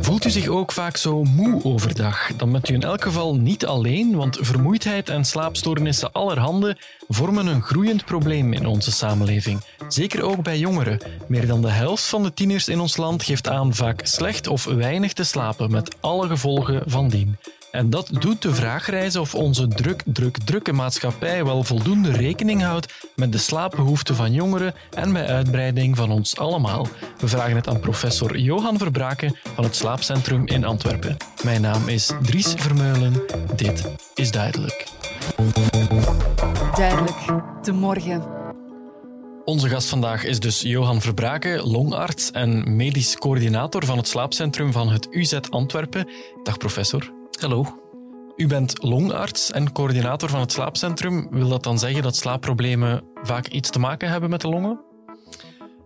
Voelt u zich ook vaak zo moe overdag? Dan bent u in elk geval niet alleen, want vermoeidheid en slaapstoornissen allerhande vormen een groeiend probleem in onze samenleving. Zeker ook bij jongeren. Meer dan de helft van de tieners in ons land geeft aan vaak slecht of weinig te slapen, met alle gevolgen van dien. En dat doet de vraag reizen of onze druk, druk, drukke maatschappij wel voldoende rekening houdt met de slaapbehoeften van jongeren en bij uitbreiding van ons allemaal. We vragen het aan professor Johan Verbraken van het Slaapcentrum in Antwerpen. Mijn naam is Dries Vermeulen. Dit is Duidelijk. Duidelijk, de morgen. Onze gast vandaag is dus Johan Verbraken, longarts en medisch coördinator van het slaapcentrum van het UZ Antwerpen. Dag professor. Hallo. U bent longarts en coördinator van het slaapcentrum. Wil dat dan zeggen dat slaapproblemen vaak iets te maken hebben met de longen?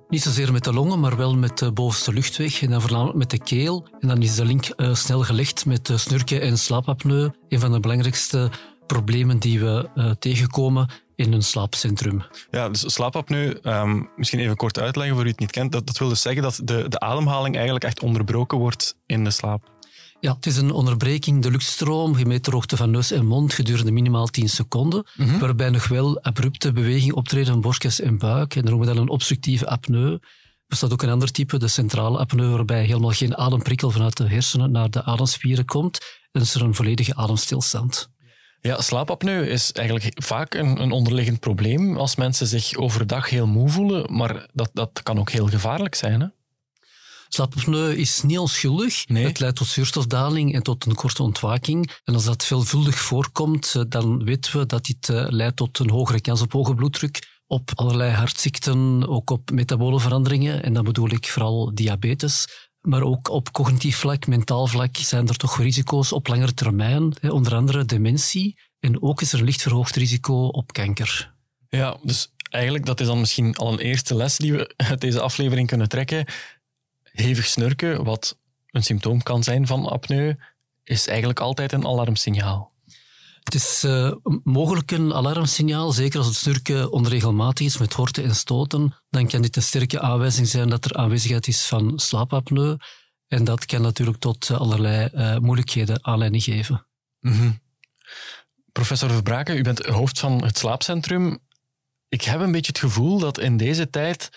Niet zozeer met de longen, maar wel met de bovenste luchtweg en dan voornamelijk met de keel. En dan is de link uh, snel gelegd met snurken en slaapapneu. Een van de belangrijkste problemen die we uh, tegenkomen in een slaapcentrum. Ja, dus slaapapneu, um, misschien even kort uitleggen voor u het niet kent. Dat, dat wil dus zeggen dat de, de ademhaling eigenlijk echt onderbroken wordt in de slaap. Ja, het is een onderbreking de luchtstroom, gemeten hoogte van neus en mond gedurende minimaal 10 seconden, mm waarbij nog wel abrupte beweging optreden van borstkas en buik. En dan noemen we dat een obstructieve apneu. Er bestaat ook een ander type, de centrale apneu, waarbij helemaal geen ademprikkel vanuit de hersenen naar de ademspieren komt. En is er een volledige ademstilstand. Ja, slaapapneu is eigenlijk vaak een, een onderliggend probleem als mensen zich overdag heel moe voelen, maar dat, dat kan ook heel gevaarlijk zijn. Hè? Slaapapneu is niet onschuldig. Het leidt tot zuurstofdaling en tot een korte ontwaking. En als dat veelvuldig voorkomt, eh, dan weten we dat dit eh, leidt tot een hogere kans op hoge bloeddruk, op allerlei hartziekten, ook op metabole veranderingen. En dan bedoel ik vooral diabetes. Maar ook op cognitief vlak, mentaal vlak, zijn er toch risico's op langere termijn. Onder andere dementie. En ook is er een licht verhoogd risico op kanker. Ja, dus eigenlijk dat is dan misschien al een eerste les die we uit deze aflevering kunnen trekken hevig snurken, wat een symptoom kan zijn van apneu, is eigenlijk altijd een alarmsignaal. Het is uh, mogelijk een alarmsignaal, zeker als het snurken onregelmatig is met horten en stoten. Dan kan dit een sterke aanwijzing zijn dat er aanwezigheid is van slaapapneu. En dat kan natuurlijk tot allerlei uh, moeilijkheden aanleiding geven. Mm -hmm. Professor Verbraken, u bent hoofd van het slaapcentrum. Ik heb een beetje het gevoel dat in deze tijd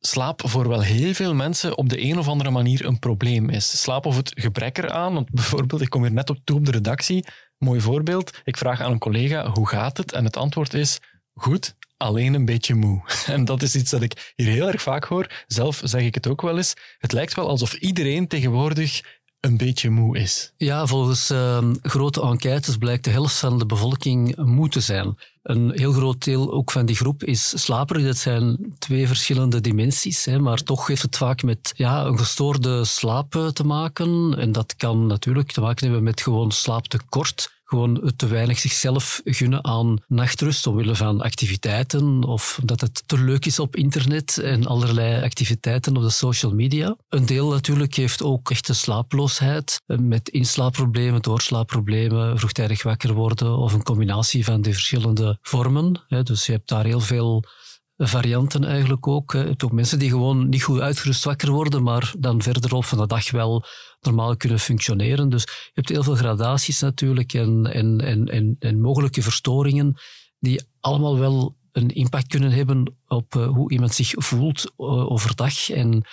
slaap voor wel heel veel mensen op de een of andere manier een probleem is. Slaap of het gebrek eraan. Want bijvoorbeeld, ik kom hier net op toe op de redactie. Mooi voorbeeld. Ik vraag aan een collega, hoe gaat het? En het antwoord is, goed, alleen een beetje moe. En dat is iets dat ik hier heel erg vaak hoor. Zelf zeg ik het ook wel eens. Het lijkt wel alsof iedereen tegenwoordig een beetje moe is. Ja, volgens uh, grote enquêtes blijkt de helft van de bevolking moe te zijn. Een heel groot deel ook van die groep is slaperig. Dat zijn twee verschillende dimensies, hè, maar toch heeft het vaak met ja, een gestoorde slaap te maken. En dat kan natuurlijk te maken hebben met gewoon slaaptekort gewoon te weinig zichzelf gunnen aan nachtrust omwille van activiteiten of dat het te leuk is op internet en allerlei activiteiten op de social media. Een deel natuurlijk heeft ook echte slaaploosheid met inslaapproblemen, doorslaapproblemen, vroegtijdig wakker worden of een combinatie van die verschillende vormen. Dus je hebt daar heel veel varianten eigenlijk ook. Ook mensen die gewoon niet goed uitgerust wakker worden, maar dan verderop van de dag wel normaal kunnen functioneren. Dus je hebt heel veel gradaties natuurlijk en, en, en, en, mogelijke verstoringen die allemaal wel een impact kunnen hebben op eh, hoe iemand zich voelt uh, overdag. En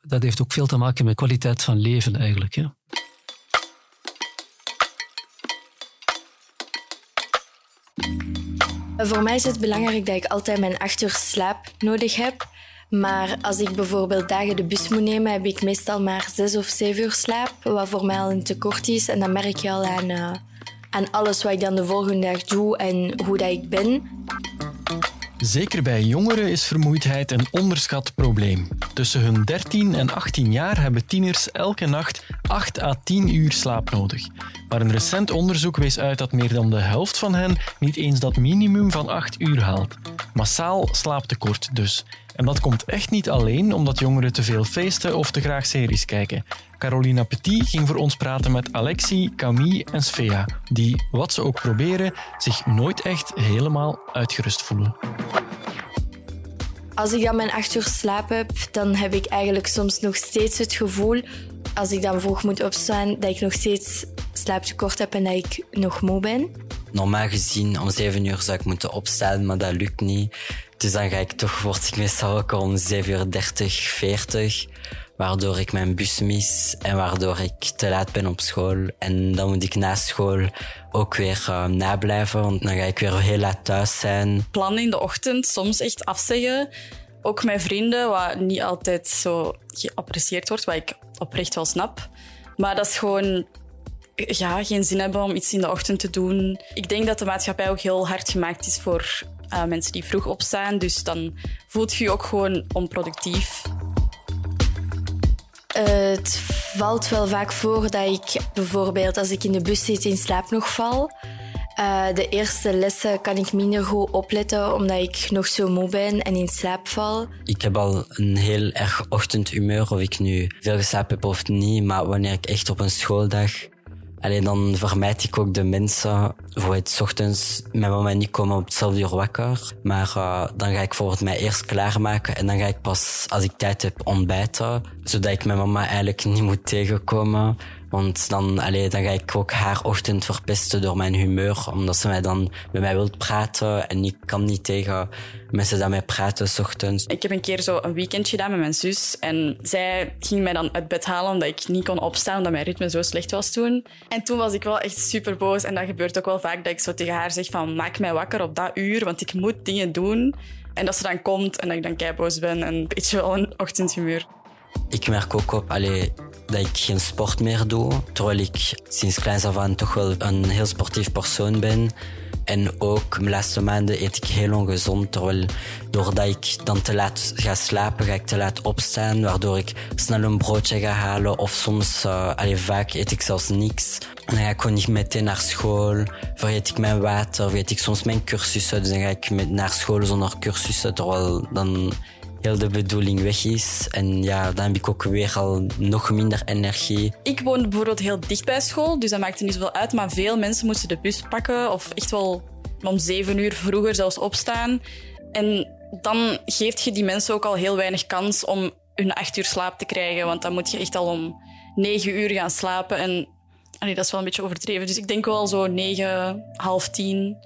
dat heeft ook veel te maken met kwaliteit van leven eigenlijk. Voor mij is het belangrijk dat ik altijd mijn acht uur slaap nodig heb. Maar als ik bijvoorbeeld dagen de bus moet nemen, heb ik meestal maar zes of zeven uur slaap, wat voor mij al een tekort is. En dan merk je al aan, uh, aan alles wat ik dan de volgende dag doe en hoe dat ik ben. Zeker bij jongeren is vermoeidheid een onderschat probleem. Tussen hun 13 en 18 jaar hebben tieners elke nacht 8 à 10 uur slaap nodig. Maar een recent onderzoek wees uit dat meer dan de helft van hen niet eens dat minimum van 8 uur haalt. Massaal slaaptekort dus. En dat komt echt niet alleen omdat jongeren te veel feesten of te graag series kijken. Carolina Petit ging voor ons praten met Alexie, Camille en Svea, die, wat ze ook proberen, zich nooit echt helemaal uitgerust voelen. Als ik dan mijn acht uur slaap heb, dan heb ik eigenlijk soms nog steeds het gevoel, als ik dan vroeg moet opstaan, dat ik nog steeds slaaptekort heb en dat ik nog moe ben. Normaal gezien om 7 uur zou ik moeten opstaan, maar dat lukt niet. Dus dan ga ik toch, word ik meestal wakker om 7 uur 30, 40. Waardoor ik mijn bus mis en waardoor ik te laat ben op school. En dan moet ik na school ook weer uh, nablijven, want dan ga ik weer heel laat thuis zijn. Plannen in de ochtend, soms echt afzeggen. Ook met vrienden, wat niet altijd zo geapprecieerd wordt, wat ik oprecht wel snap. Maar dat is gewoon ja, geen zin hebben om iets in de ochtend te doen. Ik denk dat de maatschappij ook heel hard gemaakt is voor uh, mensen die vroeg opstaan. Dus dan voelt je je ook gewoon onproductief. Uh, het valt wel vaak voor dat ik bijvoorbeeld als ik in de bus zit in slaap nog val. Uh, de eerste lessen kan ik minder goed opletten omdat ik nog zo moe ben en in slaap val. Ik heb al een heel erg ochtendhumeur of ik nu veel geslapen heb of niet. Maar wanneer ik echt op een schooldag Alleen dan vermijd ik ook de mensen voor het ochtends mijn mama niet komen op hetzelfde uur wakker. Maar uh, dan ga ik voor het mij eerst klaarmaken en dan ga ik pas als ik tijd heb ontbijten. Zodat ik mijn mama eigenlijk niet moet tegenkomen. Want dan, allee, dan ga ik ook haar ochtend verpesten door mijn humeur. Omdat ze mij dan met mij wilt praten. En ik kan niet tegen mensen dat mij praten s ochtends. Ik heb een keer zo een weekendje gedaan met mijn zus. En zij ging mij dan uit bed halen omdat ik niet kon opstaan. Omdat mijn ritme zo slecht was toen. En toen was ik wel echt super boos. En dat gebeurt ook wel vaak dat ik zo tegen haar zeg van maak mij wakker op dat uur. Want ik moet dingen doen. En dat ze dan komt en dat ik dan kei boos ben. En een beetje wel een ochtendhumeur. Ik merk ook op, allee, dat ik geen sport meer doe. Terwijl ik sinds kleins af toch wel een heel sportief persoon ben. En ook de laatste maanden eet ik heel ongezond. Terwijl doordat ik dan te laat ga slapen, ga ik te laat opstaan. Waardoor ik snel een broodje ga halen. Of soms, uh, allee, vaak eet ik zelfs niks. En dan ga ik gewoon niet meteen naar school. Vergeet ik mijn water, vergeet ik soms mijn cursussen. Dus dan ga ik met naar school zonder cursussen. Terwijl dan heel de bedoeling weg is. En ja, dan heb ik ook weer al nog minder energie. Ik woonde bijvoorbeeld heel dicht bij school, dus dat maakte niet zoveel uit. Maar veel mensen moesten de bus pakken of echt wel om zeven uur vroeger zelfs opstaan. En dan geeft je die mensen ook al heel weinig kans om hun acht uur slaap te krijgen. Want dan moet je echt al om negen uur gaan slapen. En dat is wel een beetje overdreven. Dus ik denk wel zo negen, half tien,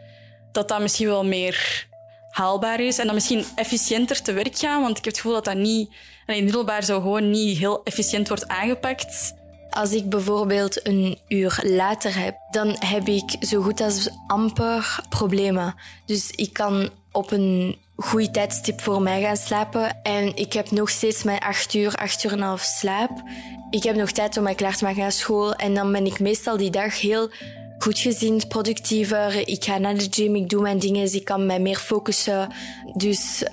dat dat misschien wel meer haalbaar is. En dan misschien efficiënter te werk gaan. Want ik heb het gevoel dat dat niet, in middelbaar zo gewoon niet heel efficiënt wordt aangepakt. Als ik bijvoorbeeld een uur later heb, dan heb ik zo goed als amper problemen. Dus ik kan op een goed tijdstip voor mij gaan slapen. En ik heb nog steeds mijn acht uur, acht uur en een half slaap. Ik heb nog tijd om mij klaar te maken naar school. En dan ben ik meestal die dag heel goedgezind, productiever. Ik ga naar de gym, ik doe mijn dingen, dus ik kan mij meer focussen. Dus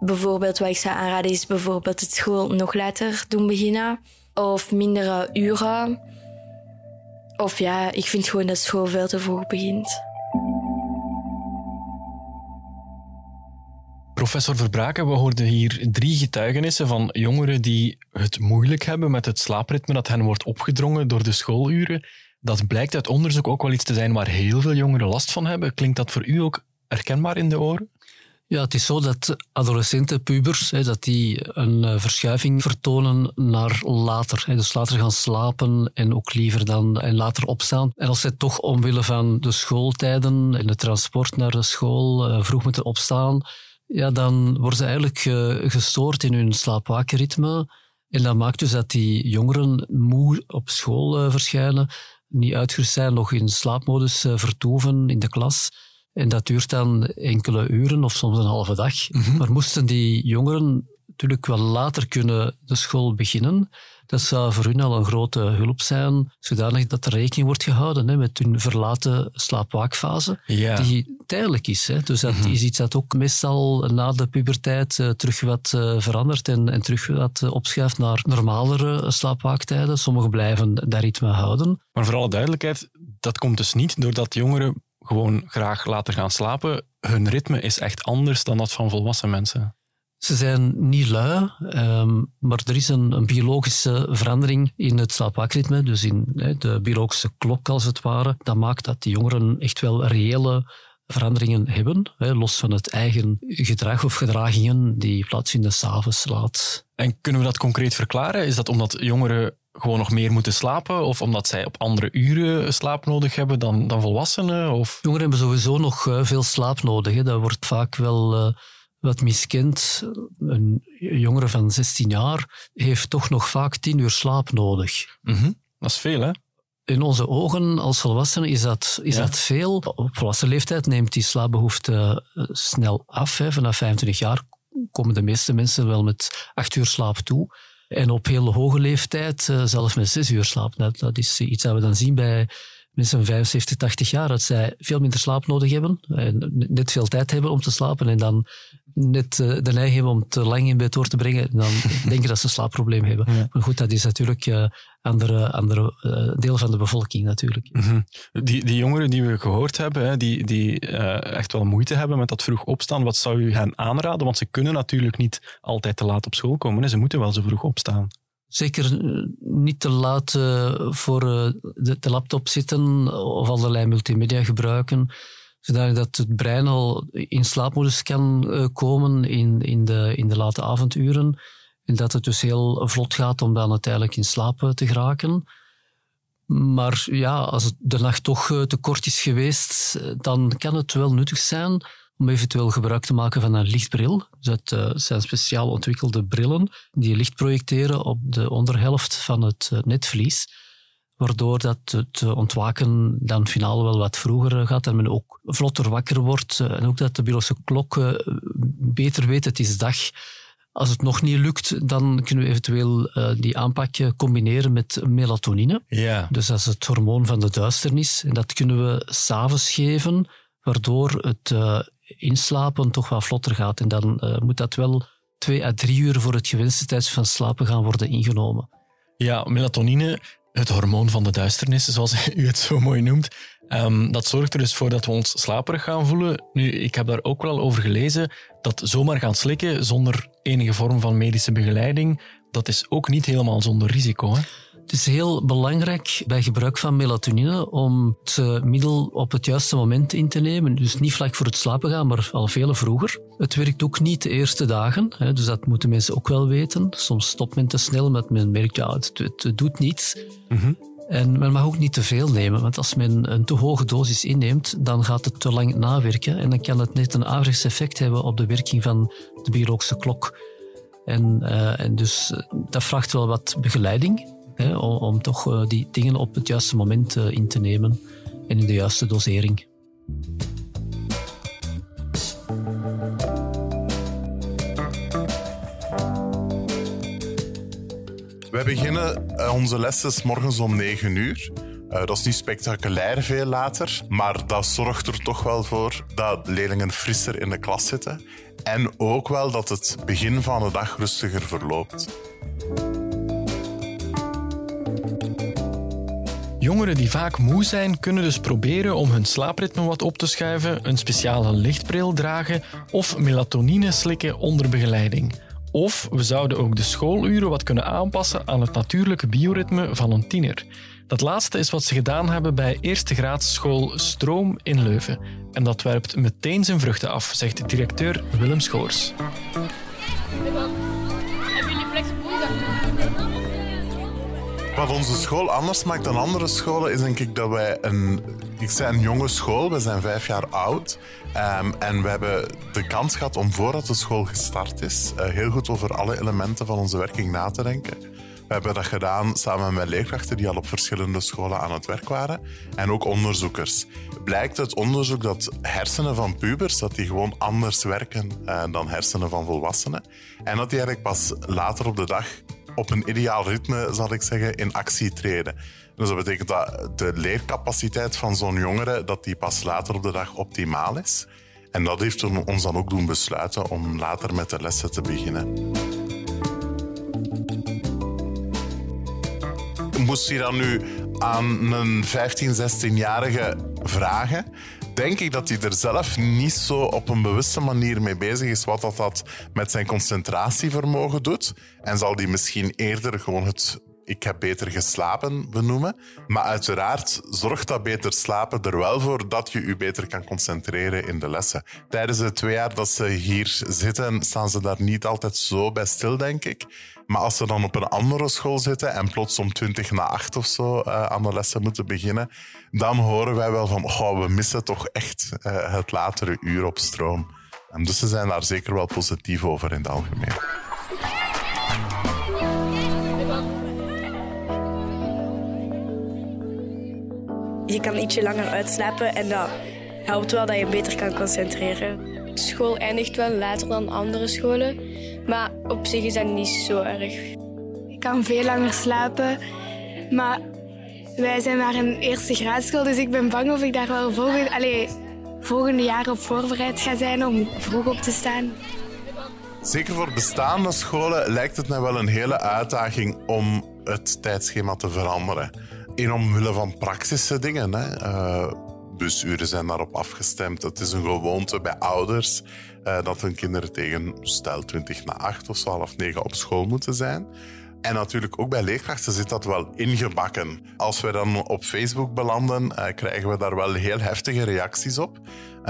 bijvoorbeeld wat ik zou aanraden is bijvoorbeeld het school nog later doen beginnen. Of mindere uren. Of ja, ik vind gewoon dat school veel te vroeg begint. Professor Verbraken, we hoorden hier drie getuigenissen van jongeren die het moeilijk hebben met het slaapritme dat hen wordt opgedrongen door de schooluren. Dat blijkt uit onderzoek ook wel iets te zijn waar heel veel jongeren last van hebben. Klinkt dat voor u ook herkenbaar in de oren? Ja, het is zo dat adolescenten, pubers, dat die een eh, verschuiving vertonen naar later. Dus later gaan slapen en ook liever dan en later opstaan. En als zij toch omwille van de schooltijden en de transport naar de school eh, vroeg moeten opstaan, ja, dan worden ze eigenlijk eh, gestoord in hun slaapwakenritme. En dat maakt dus dat die jongeren moe op school verschijnen, niet uitgerust zijn, nog in slaapmodus uh, vertoeven in de klas. En dat duurt dan enkele uren of soms een halve dag. Mhm. Maar moesten die jongeren natuurlijk wel later kunnen de school beginnen, dat zou voor hun al een grote hulp zijn, zodanig dat er rekening wordt gehouden hè, met hun verlaten slaapwaakfase, die tijdelijk is. Hè. Dus dat mhm. is iets dat ook meestal na de puberteit uh, terug wat uh, verandert en, en terug wat uh, opschuift naar normalere slaapwaaktijden. Sommigen blijven dat ritme houden. Maar voor alle duidelijkheid, dat komt dus niet doordat jongeren gewoon graag later gaan slapen. Hun ritme is echt anders dan dat van volwassen mensen. Ze zijn niet lui, um, maar er is een, een, biologische verandering in het slaapwaakritme, dus in de biologische klok als het ware. Dat maakt dat die jongeren echt wel reële veranderingen hebben, los van het eigen gedrag of gedragingen die plaatsvinden s'avonds laat. En kunnen we dat concreet verklaren? Is dat omdat jongeren gewoon nog meer moeten slapen? Of omdat zij op andere uren slaap nodig hebben dan, dan volwassenen? Of? Jongeren hebben sowieso nog uh, veel slaap nodig. Hè. Dat wordt vaak wel uh, wat miskend. Een jongere van 16 jaar heeft toch nog vaak 10 uur slaap nodig. Mm -hmm. Dat is veel, hè? In onze ogen als volwassenen is dat, is ja. dat veel. Op volwassen leeftijd neemt die slaapbehoefte snel af. Hè. Vanaf 25 jaar komen de meeste mensen wel met 8 uur slaap toe. En op heel hoge leeftijd uh, zelfs met 6 uur slaap. Dat, dat is iets dat we dan zien bij mensen van 75, 80 jaar, dat zij veel minder slaap nodig hebben, en net veel tijd hebben om te slapen en dan net uh, de neiging hebben om te lang in bed door te brengen, en dan denken dat ze een slaapprobleem hebben. Ja. Maar goed, dat is natuurlijk uh, andere, andere uh, deel van de bevolking natuurlijk. Mm -hmm. die, die jongeren die we gehoord hebben, hè, die, die echt wel moeite hebben met dat vroeg opstaan, wat zou u hen aanraden? Want ze kunnen natuurlijk niet altijd te laat op school komen. Hè. Ze moeten wel zo vroeg opstaan. Zeker niet te laat voor de, de, laptop zitten of allerlei multimedia gebruiken, zodat het brein al in slaapmodus kan komen in, in, de, in de late avonduren. En dat het dus heel vlot gaat om dan uiteindelijk in slaap te geraken. Maar ja, als de nacht toch te kort is geweest, dan kan het wel nuttig zijn om eventueel gebruik te maken van een lichtbril. Dus dat uh, zijn speciaal ontwikkelde brillen die licht projecteren op de onderhelft van het netvlies, waardoor dat het ontwaken dan finaal wel wat vroeger gaat en men ook vlotter wakker wordt uh, en ook dat de biologische klok beter weet het is dag. Als het nog niet lukt, dan kunnen we eventueel die aanpak combineren met melatonine. Ja. Dus dat is het hormoon van de duisternis. En dat kunnen we s'avonds geven, waardoor het inslapen toch wat vlotter gaat. En dan uh, moet dat wel twee à drie uur voor het gewenste tijdstip van slapen gaan worden ingenomen. Ja, melatonine, het hormoon van de duisternis, zoals u het zo mooi noemt, um, dat zorgt er dus voor dat we ons slaperig gaan voelen. Nu, ik heb daar ook wel over gelezen dat zomaar gaan slikken zonder enige vorm van medische begeleiding, dat is ook niet helemaal zonder risico. Hè? Het is heel belangrijk bij gebruik van melatonine om het middel op het juiste moment in te nemen. Dus niet vlak voor het slapen gaan, maar al veel vroeger. Het werkt ook niet de eerste dagen, dus dat moeten mensen ook wel weten. Soms stopt men te snel, met men merkt, ja, het, het doet niets. Mm -hmm. En men mag ook niet te veel nemen, want als men een te hoge dosis inneemt, dan gaat het te lang nawerken en dan kan het net een averechts effect hebben op de werking van de biologische klok. En, uh, en dus dat vraagt wel wat begeleiding om, toch uh, die dingen op het juiste moment uh, in te nemen en in de juiste dosering. Wij beginnen uh, onze lessen morgens om 9 uur. dat is niet spectaculair veel later, maar dat zorgt er toch wel voor dat leerlingen frisser in de klas zitten. En ook wel dat het begin van de dag rustiger verloopt. Jongeren die vaak moe zijn, kunnen dus proberen om hun slaapritme wat op te schuiven, een speciale lichtbril dragen of melatonine slikken onder begeleiding. Of we zouden ook de schooluren wat kunnen aanpassen aan het natuurlijke bioritme van een tiener. Dat laatste is wat ze gedaan hebben bij eerste graadsschool Stroom in Leuven. En dat werpt meteen zijn vruchten af, zegt directeur Willem Schoors. Wat onze school anders maakt dan andere scholen, is denk ik dat wij een... Ik zei een jonge school, we zijn vijf jaar oud. Um, en we hebben de kans gehad om voordat de school gestart is, uh, heel goed over alle elementen van onze werking na te denken. We hebben dat gedaan samen met leerkrachten die al op verschillende scholen aan het werk waren en ook onderzoekers. Blijkt uit onderzoek dat hersenen van pubers dat die gewoon anders werken uh, dan hersenen van volwassenen en dat die eigenlijk pas later op de dag op een ideaal ritme, zal ik zeggen, in actie treden. Dus dat betekent dat de leercapaciteit van zo'n jongere dat die pas later op de dag optimaal is. En dat heeft ons dan ook doen besluiten om later met de lessen te beginnen. Moest je dan nu aan een 15, 16-jarige vragen, denk ik dat hij er zelf niet zo op een bewuste manier mee bezig is wat dat, met zijn concentratievermogen doet. En zal hij misschien eerder gewoon het ik heb beter geslapen benoemen. Maar uiteraard zorgt dat beter slapen er wel voor dat je je beter kan concentreren in de lessen. Tijdens de twee jaar dat ze hier zitten, staan ze daar niet altijd zo bij stil, denk ik. Maar als ze dan op een andere school zitten en plots om 20 na 8 of zo uh, aan de lessen moeten beginnen, dan horen wij wel van, oh, we missen toch echt uh, het latere uur op stroom. En dus ze zijn daar zeker wel positief over in het algemeen. Je kan ietsje langer uitslapen en dat helpt wel dat je beter kan concentreren. School eindigt wel later dan andere scholen, maar op zich is dat niet zo erg. Ik kan veel langer slapen, maar wij zijn maar een eerste graadschool, dus ik ben bang of ik daar wel volgende, allez, volgende jaar op voorbereid ga zijn om vroeg op te staan. Zeker voor bestaande scholen lijkt het mij wel een hele uitdaging om het tijdschema te veranderen. In omwille van praktische dingen. Hè. Uh, busuren zijn daarop afgestemd. Het is een gewoonte bij ouders uh, dat hun kinderen tegen stel 20 na 8 of 12 9 op school moeten zijn. En natuurlijk ook bij leerkrachten zit dat wel ingebakken. Als we dan op Facebook belanden, uh, krijgen we daar wel heel heftige reacties op.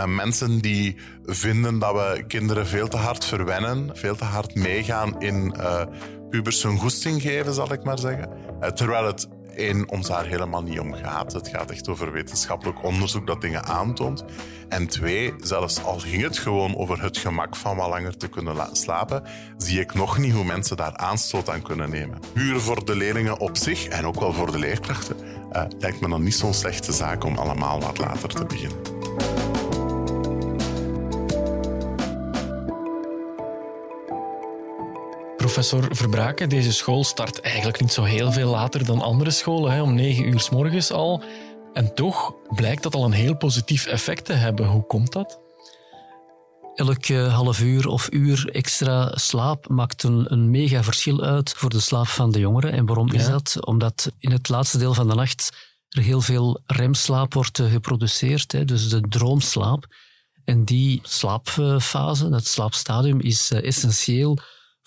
Mensen die vinden dat we kinderen veel te hard verwennen, veel te hard meegaan in pubers hun goesting geven, zal ik maar zeggen. terwijl het één, ons daar helemaal niet om gaat. Het gaat echt over wetenschappelijk onderzoek dat dingen aantoont. En twee, zelfs al ging het gewoon over het gemak van wat langer te kunnen slapen, zie ik nog niet hoe mensen daar aanstoot aan kunnen nemen. Puur voor de leerlingen op zich en ook wel voor de leerkrachten uh, lijkt me dan niet zo'n slechte zaak om allemaal wat later te beginnen. Professor Verbraken, deze school start eigenlijk niet zo heel veel later dan andere scholen, hè, om negen uur s morgens al. En toch blijkt dat al een heel positief effect te hebben. Hoe komt dat? Elk half uur of uur extra slaap maakt een, een mega verschil uit voor de slaap van de jongeren. En waarom is dat? Omdat in het laatste deel van de nacht er heel veel remslaap wordt geproduceerd, hè, dus de droomslaap. En die slaapfase, dat slaapstadium, is eh, essentieel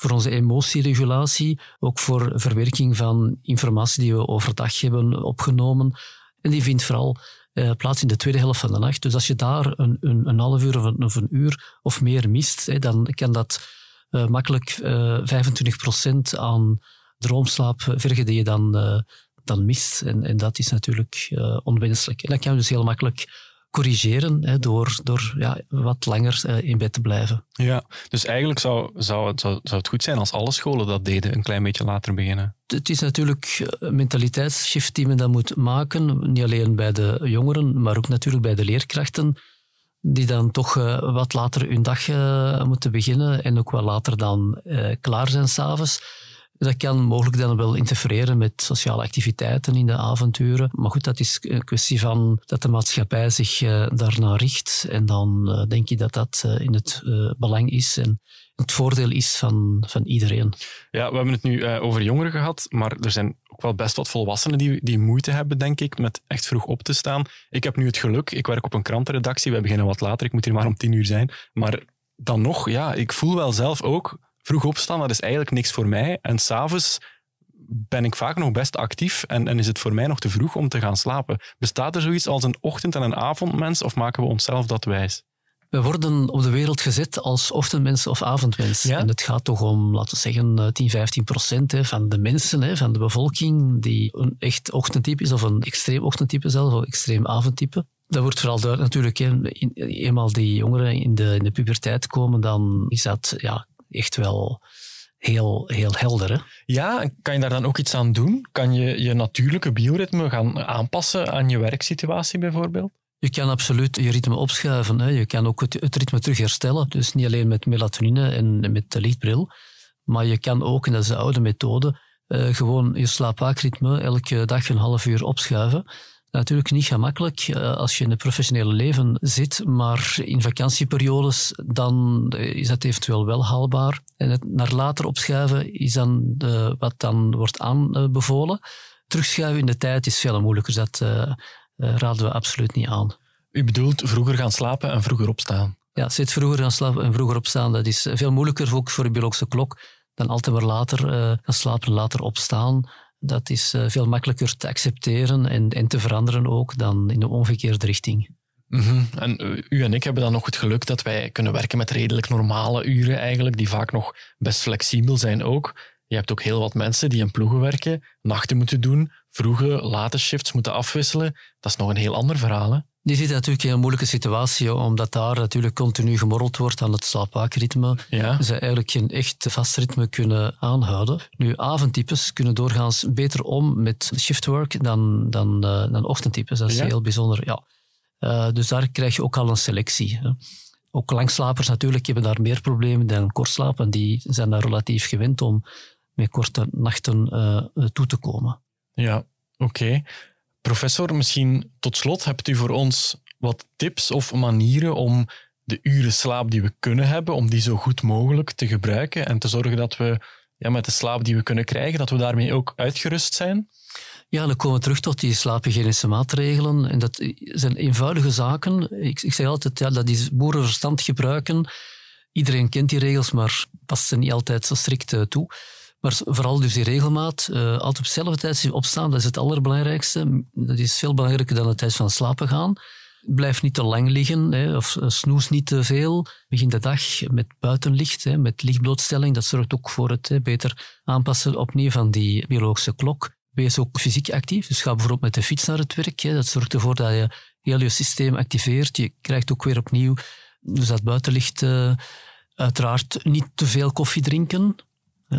voor onze emotieregulatie, ook voor verwerking van informatie die we overdag hebben opgenomen. En die vindt vooral uh, plaats in de tweede helft van de nacht. Dus als je daar een, een, een half uur of een, uur of meer mist, hè, dan kan dat uh, makkelijk uh, eh, 25% aan droomslaap vergen die je dan, dan mist. En, en dat is natuurlijk onwenselijk. En dat kan je dus heel makkelijk corrigeren hè, door, door ja, wat langer uh, in bed te blijven. Ja, dus eigenlijk zou, zou, het, zou, zou het goed zijn als alle scholen dat deden, een klein beetje later beginnen. Het is natuurlijk een mentaliteitsshift die men dan moet maken, niet alleen bij de jongeren, maar ook natuurlijk bij de leerkrachten, die dan toch uh, wat later hun dag uh, moeten beginnen en ook wat later dan klaar zijn s'avonds. Dat kan mogelijk dan wel interfereren met sociale activiteiten in de avonturen. Maar goed, dat is een kwestie van dat de maatschappij zich uh, daarnaar richt. En dan uh, denk ik dat dat uh, in het belang is en het voordeel is van, van iedereen. Ja, we hebben het nu over jongeren gehad, maar er zijn ook wel best wat volwassenen die, die moeite hebben, denk ik, met echt vroeg op te staan. Ik heb nu het geluk, ik werk op een krantenredactie, we beginnen wat later, ik moet hier maar om tien uur zijn. Maar dan nog, ja, ik voel wel zelf ook vroeg opstaan, dat is eigenlijk niks voor mij. En s'avonds ben ik vaak nog best actief en, en, is het voor mij nog te vroeg om te gaan slapen. Bestaat er zoiets als een ochtend- en een avondmens of maken we onszelf dat wijs? We worden op de wereld gezet als ochtendmens of avondmens. En het gaat toch om, laten we zeggen, 10, 15 procent van de mensen, van de bevolking, die een echt ochtendtype is, of een extreem ochtendtype zelf, of extreem avondtype. Dat wordt vooral duidelijk natuurlijk. eenmaal die jongeren in de, in de puberteit komen, dan is dat ja, echt wel heel, heel helder. Hè? Ja, kan je daar dan ook iets aan doen? Kan je je natuurlijke bioritme gaan aanpassen aan je werksituatie bijvoorbeeld? Je kan absoluut je ritme opschuiven. Hè. Je kan ook het, het, ritme terug herstellen. Dus niet alleen met melatonine en met de lichtbril, maar je kan ook, en dat is de oude methode, uh, gewoon je slaapwaakritme elke dag een half uur opschuiven. Natuurlijk niet gemakkelijk uh, als je in het professionele leven zit, maar in vakantieperiodes dan eh, is dat eventueel wel haalbaar. En het naar later opschuiven is dan uh, wat dan wordt aanbevolen. Terugschuiven in de tijd is veel moeilijker, dat raden we absoluut niet aan. U bedoelt vroeger gaan slapen en vroeger opstaan? Ja, zit vroeger gaan slapen en vroeger opstaan, dat is veel moeilijker ook voor de biologische klok dan altijd maar later gaan slapen en later opstaan. Dat is uh, veel makkelijker te accepteren en, en te veranderen ook dan in de omgekeerde richting. Mm En u en ik hebben dan nog het geluk dat wij kunnen werken met redelijk normale uren eigenlijk, die vaak nog best flexibel zijn ook. Je hebt ook heel wat mensen die in ploegen werken, nachten moeten doen, vroege, late shifts moeten afwisselen. Dat is nog een heel ander verhaal. Die zit natuurlijk in een moeilijke situatie, omdat daar natuurlijk continu gemorreld wordt aan het slaapwaakritme. Ja. Ze eigenlijk geen echt vast ritme kunnen aanhouden. Nu, avondtypes kunnen doorgaans beter om met shiftwork dan, dan, uh, dan ochtendtypes. Dat is heel bijzonder, ja. Uh, dus daar krijg je ook al een selectie. Hè. Ook langslapers natuurlijk hebben daar meer problemen dan kortslapen. Die zijn daar relatief gewend om met korte nachten uh, toe te komen. Ja, oké. Professor, misschien tot slot hebt u voor ons wat tips of manieren om de uren slaap die we kunnen hebben, om die zo goed mogelijk te gebruiken en te zorgen dat we ja, met de slaap die we kunnen krijgen, dat we daarmee ook uitgerust zijn? Ja, dan komen we terug tot die slaaphygiënische maatregelen. En dat zijn eenvoudige zaken. Ik, ik zeg altijd, ja, dat is boerenverstand gebruiken. Iedereen kent die regels, maar past ze niet altijd zo strikt eh, toe. Maar vooral dus die regelmaat, uh, altijd op hetzelfde tijd opstaan, dat is het allerbelangrijkste. Dat is veel belangrijker dan het tijd van slapen gaan. Blijf niet te lang liggen, hè, of snoes niet te veel. Begin de dag met buitenlicht, hè, met lichtblootstelling. Dat zorgt ook voor het beter aanpassen opnieuw van die biologische klok. Wees ook fysiek actief, dus ga bijvoorbeeld met de fiets naar het werk. Dat zorgt ervoor dat je heel je systeem activeert. Je krijgt ook weer opnieuw dus dat buitenlicht. Uh, uiteraard niet te veel koffie drinken.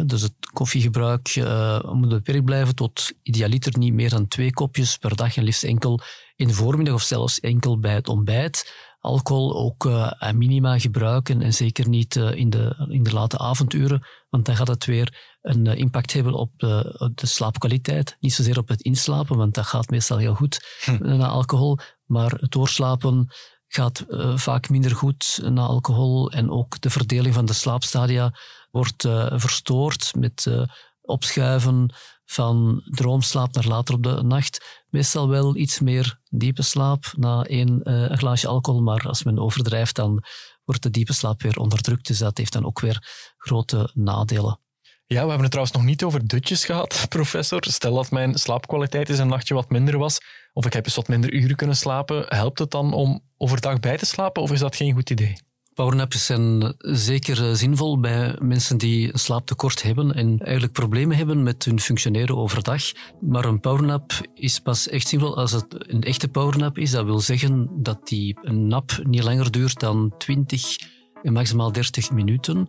Dus het koffiegebruik uh, moet beperkt blijven tot idealiter niet meer dan twee kopjes per dag en liefst enkel in de voormiddag of zelfs enkel bij het ontbijt. Alcohol ook uh, aan minima gebruiken en zeker niet uh, in, de, in de late avonduren, want dan gaat het weer een impact hebben op de, op de, slaapkwaliteit. Niet zozeer op het inslapen, want dat gaat meestal heel goed hm. na alcohol, maar het doorslapen gaat vaak minder goed na alcohol en ook de verdeling van de slaapstadia wordt uh, verstoord met uh, opschuiven van droomslaap naar later op de nacht. Meestal wel iets meer diepe slaap na één glaasje alcohol, maar als men overdrijft, dan wordt de diepe slaap weer onderdrukt. Dus dat heeft dan ook weer grote nadelen. Ja, we hebben het trouwens nog niet over dutjes gehad, professor. Stel dat mijn slaapkwaliteit eens een nachtje wat minder was, of ik heb eens wat minder uren kunnen slapen, helpt het dan om overdag bij te slapen, of is dat geen goed idee? Powernaps zijn zeker eh, zinvol bij mensen die een slaaptekort hebben en eigenlijk problemen hebben met hun functioneren overdag. Maar een powernap is pas echt zinvol als het een echte powernap is. Dat wil zeggen dat die een nap niet langer duurt dan 20 en maximaal 30 minuten.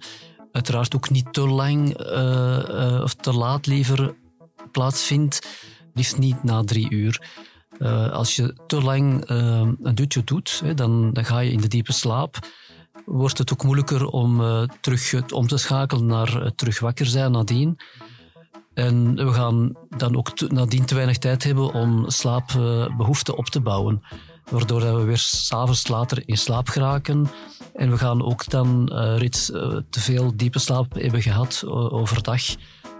Uiteraard ook niet te lang uh, uh, of te laat liever plaatsvindt. Liefst niet na drie uur. Uh, als je te lang een dutje doet, hè, dan, dan ga je in de diepe slaap wordt het ook moeilijker om terug om te schakelen naar terug wakker zijn nadien. En we gaan dan ook nadien te weinig tijd hebben om slaapbehoeften op te bouwen. Waardoor we weer s'avonds later in slaap geraken. En we gaan ook dan uh, reeds te veel diepe slaap hebben gehad overdag.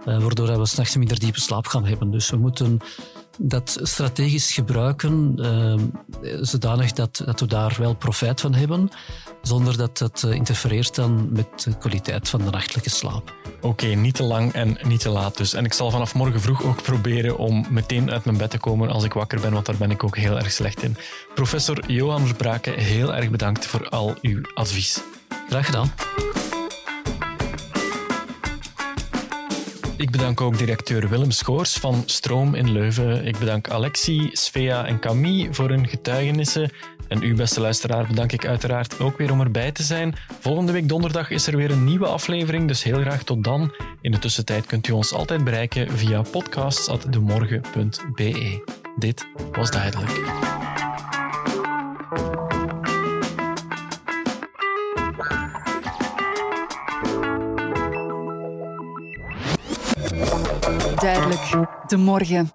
waardoor we s'nachts minder diepe slaap gaan hebben. Dus we moeten dat strategisch gebruiken, zodanig dat, dat we daar wel profijt van hebben zonder dat het eh, interfereert dan met de kwaliteit van de nachtelijke slaap. Oké, niet te lang en niet te laat dus. En ik zal vanaf morgen vroeg ook proberen om meteen uit mijn bed te komen als ik wakker ben, want daar ben ik ook heel erg slecht in. Professor Johan Verbraken, heel erg bedankt voor al uw advies. Graag gedaan. Ik bedank ook directeur Willem Schoors van Stroom in Leuven. Ik bedank Alexie, Svea en Camille voor hun getuigenissen. En u, beste luisteraar, bedank ik uiteraard ook weer om erbij te zijn. Volgende week donderdag is er weer een nieuwe aflevering, dus heel graag tot dan. In de tussentijd kunt u ons altijd bereiken via podcasts.demorgen.be. Dit was duidelijk. De morgen.